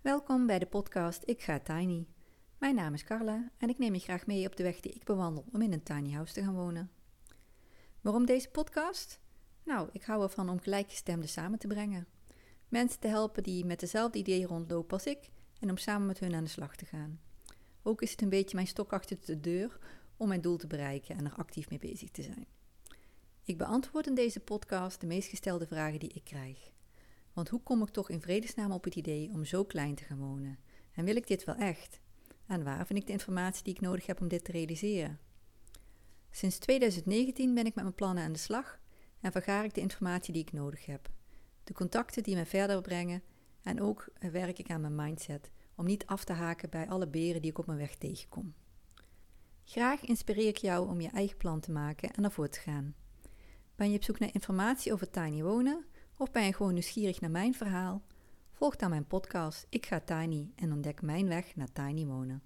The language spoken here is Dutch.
Welkom bij de podcast Ik ga tiny. Mijn naam is Carla en ik neem je graag mee op de weg die ik bewandel om in een tiny house te gaan wonen. Waarom deze podcast? Nou, ik hou ervan om gelijkgestemden samen te brengen. Mensen te helpen die met dezelfde ideeën rondlopen als ik en om samen met hun aan de slag te gaan. Ook is het een beetje mijn stok achter de deur om mijn doel te bereiken en er actief mee bezig te zijn. Ik beantwoord in deze podcast de meest gestelde vragen die ik krijg. Want hoe kom ik toch in vredesnaam op het idee om zo klein te gaan wonen? En wil ik dit wel echt? En waar vind ik de informatie die ik nodig heb om dit te realiseren? Sinds 2019 ben ik met mijn plannen aan de slag en vergaar ik de informatie die ik nodig heb. De contacten die me verder brengen en ook werk ik aan mijn mindset om niet af te haken bij alle beren die ik op mijn weg tegenkom. Graag inspireer ik jou om je eigen plan te maken en ervoor te gaan. Ben je op zoek naar informatie over tiny wonen of ben je gewoon nieuwsgierig naar mijn verhaal? Volg dan mijn podcast Ik ga tiny en ontdek mijn weg naar tiny wonen.